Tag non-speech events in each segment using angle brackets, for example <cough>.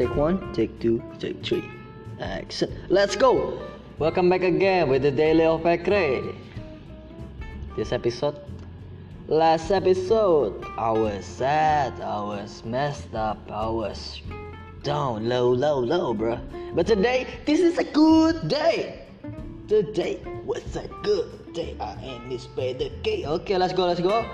Take one, take two, take three. Action. Let's go. Welcome back again with the Daily of Pekre. This episode, last episode, I was sad, I was messed up, I was down, low, low, low, bro. But today, this is a good day. Today was a good day. I by the K. Oke, let's go, let's go.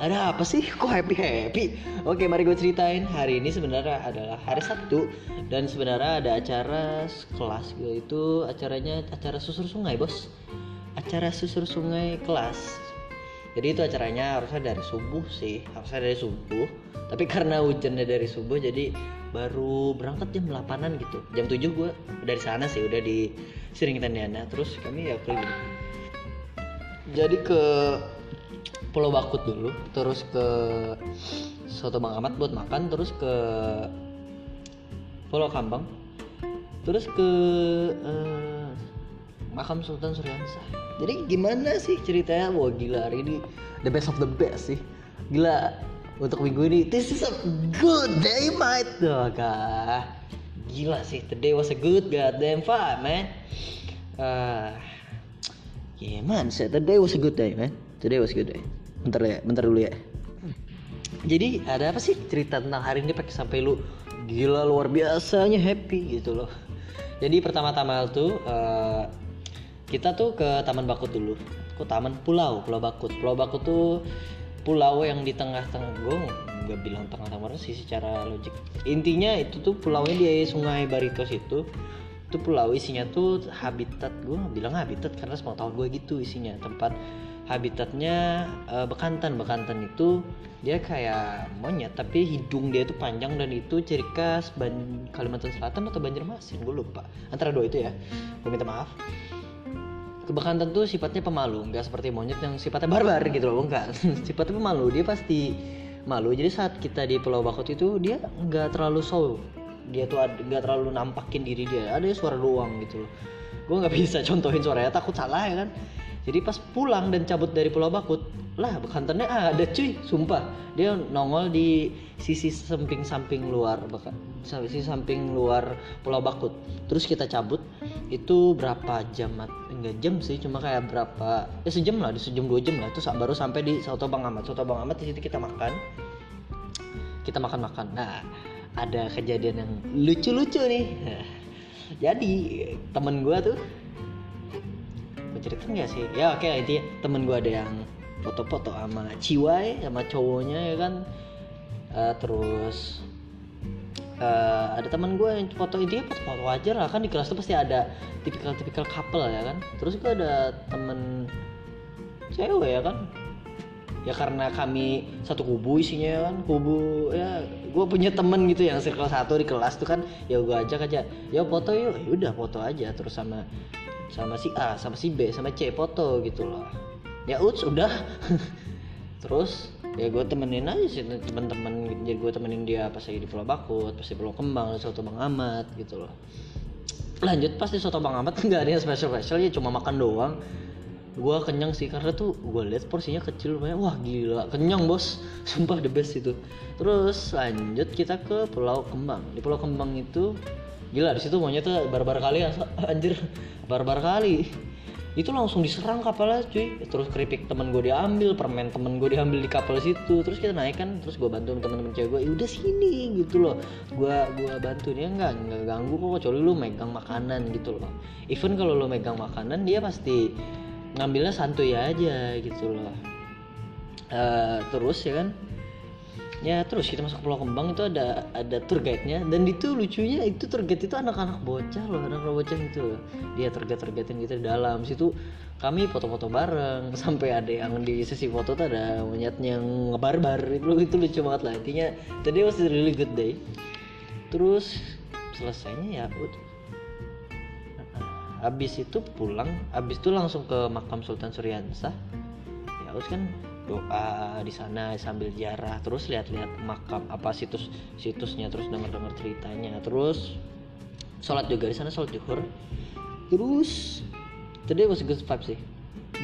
Ada apa sih? Kok happy happy? Oke, mari gue ceritain. Hari ini sebenarnya adalah hari Sabtu dan sebenarnya ada acara kelas gue itu acaranya acara susur sungai, bos. Acara susur sungai kelas. Jadi itu acaranya harusnya dari subuh sih, harusnya dari subuh. Tapi karena hujannya dari subuh jadi baru berangkat jam 8-an gitu. Jam 7 gue dari sana sih, udah di Siringitan Diana. Terus kami ya keliling. Jadi ke Pulau Bakut dulu, terus ke Soto Bang Amat buat makan, terus ke Pulau Kambang, terus ke eh, makam Sultan Suryansa. Jadi gimana sih ceritanya? Wah gila hari ini the best of the best sih. Gila untuk minggu ini this is a good day mate. Tuh kah. Gila sih, today was a good goddamn fun man. Uh, yeah man, today was a good day man. Today was a good day. Bentar ya, bentar dulu ya. Jadi ada apa sih cerita tentang hari ini pakai sampai lu gila luar biasanya happy gitu loh. Jadi pertama-tama tuh eh, kita tuh ke Taman Bakut dulu. Kok Taman Pulau, Pulau Bakut. Pulau Bakut tuh pulau yang di tengah-tengah gue nggak bilang tengah-tengah sih secara logik. Intinya itu tuh pulaunya di Sungai Baritos itu itu pulau isinya tuh habitat gue bilang habitat karena semua tahun gue gitu isinya tempat habitatnya eh, bekantan. Bekantan itu dia kayak monyet tapi hidung dia tuh panjang dan itu ciri khas Ban- Kalimantan Selatan atau Banjarmasin? Gue lupa. Antara dua itu ya. Gue minta maaf. Kebekantan tuh sifatnya pemalu nggak seperti monyet yang sifatnya barbar gitu loh enggak <laughs> sifatnya pemalu dia pasti malu. Jadi saat kita di Pulau Bakut itu dia nggak terlalu show. Dia tuh nggak terlalu nampakin diri dia. Ada suara doang gitu loh gue nggak bisa contohin suaranya takut salah ya kan. Jadi pas pulang dan cabut dari Pulau Bakut lah bekantannya ada cuy sumpah. Dia nongol di sisi samping-samping luar bahkan sisi samping luar Pulau Bakut. Terus kita cabut itu berapa jam enggak jam sih cuma kayak berapa ya sejam lah di sejam dua jam lah. Sa- baru sampai di Soto Bang Ahmad Soto Bang Ahmad di situ kita makan. Kita makan-makan. Nah ada kejadian yang lucu-lucu nih jadi temen gua tuh gue cerita nggak sih? Ya oke intinya temen gue ada yang foto-foto sama ciwai sama cowoknya ya kan? Eh, terus eh, ada teman gue yang foto intinya foto-foto wajar lah kan di kelas tuh pasti ada tipikal-tipikal couple ya kan? Terus gue ada temen cewek ya kan ya karena kami satu kubu isinya ya kan? Kubu ya gue punya temen gitu yang circle satu di kelas tuh kan. Ya gue ajak aja ya foto yuk. Ya udah foto aja terus sama sama si A sama si B sama C foto gitu loh. Ya uts udah. <laughs> Terus ya gue temenin aja sih teman-teman jadi gue temenin dia pas lagi di Pulau Bakut pas di Pulau Kembang di Soto Bang Amat gitu loh. Lanjut pas di Soto Bang Amat nggak ada yang special special ya cuma makan doang gue kenyang sih karena tuh gue lihat porsinya kecil lumayan wah gila. Kenyang bos. <laughs> Sumpah the best itu. Terus lanjut kita ke Pulau Kembang. Di Pulau Kembang itu gila di situ maunya tuh barbar kali ya <laughs> anjir. Barbar kali. Itu langsung diserang kapalnya cuy. Terus keripik temen gue diambil permen temen gue diambil di kapal situ. Terus kita naik kan terus gue bantu temen-temen cewek gue udah sini gitu loh. Gue gua bantu. Dia nggak nggak ganggu kok kecuali lu megang makanan gitu loh even kalau lu megang makanan dia pasti ngambilnya santuy aja gitu loh. Eh, terus ya kan? Ya terus kita masuk ke Pulau Kembang itu ada ada tour guide-nya. Dan itu lucunya itu tour guide itu anak-anak bocah loh anak-anak bocah itu dia tour guide tour guide gitu di dalam. Situ kami foto-foto bareng <laughs> sampai ada yang di sesi foto tuh ada monyetnya yang ngebarbar. Itu itu lucu banget lah. Intinya tadi was a really good day. Terus selesainya ya habis itu pulang habis itu langsung ke makam Sultan Suryansah ya harus kan doa di sana sambil ziarah terus lihat-lihat makam apa situs situsnya terus denger-denger ceritanya. Terus sholat juga di sana sholat zuhur. Terus today was good vibe sih.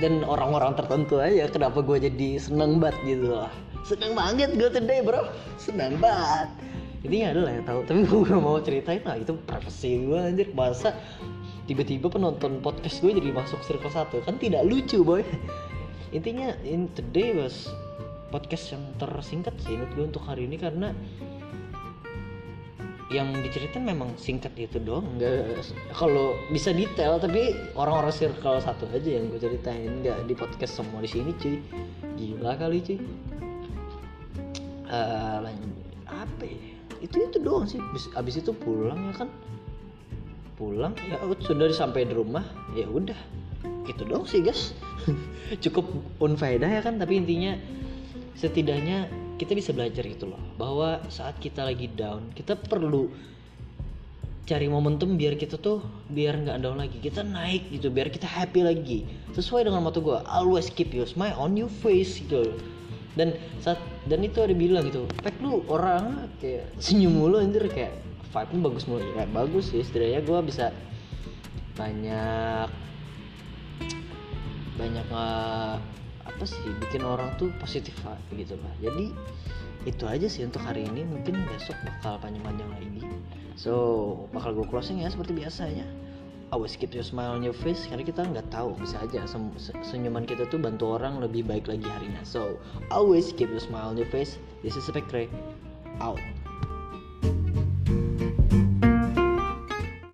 Dan orang-orang tertentu aja kenapa gue jadi seneng banget gitu loh. Seneng banget gue today bro. Seneng banget. Intinya adalah yang tahu tapi gue gak mau ceritain lah itu privacy gue anjir. Masa tiba-tiba penonton podcast gue jadi masuk circle satu. Kan tidak lucu boy. <laughs> Intinya in today was podcast yang tersingkat sih menurut gue untuk hari ini karena yang diceritain memang singkat itu doang. Nggak kalau bisa detail tapi orang-orang circle satu aja yang gue ceritain. Nggak di podcast semua di sini cuy. Gila kali cuy. Uh, apa ya? Itu itu doang sih. Abis itu pulang ya kan pulang ya sudah sampai di rumah ya udah. Gitu doang sih guys <laughs> cukup unfaedah ya kan tapi intinya setidaknya kita bisa belajar gitu loh bahwa saat kita lagi down kita perlu cari momentum biar kita tuh biar nggak down lagi. Kita naik gitu biar kita happy lagi. Sesuai dengan moto gue always keep your smile on your face gitu dan saat dan itu ada bilang gitu pek lu orang kayak senyum mulu anjir kayak vibe nya bagus mulu ya bagus sih setidaknya gue bisa banyak banyak uh, apa sih bikin orang tuh positif gitu lah. Jadi itu aja sih untuk hari ini. Mungkin besok bakal panjang-panjang lagi. So bakal gue closing ya seperti biasanya. Always keep your smile on your face karena kita nggak tahu bisa aja senyuman kita tuh bantu orang lebih baik lagi harinya so always keep your smile on your face. This is Spectre. Out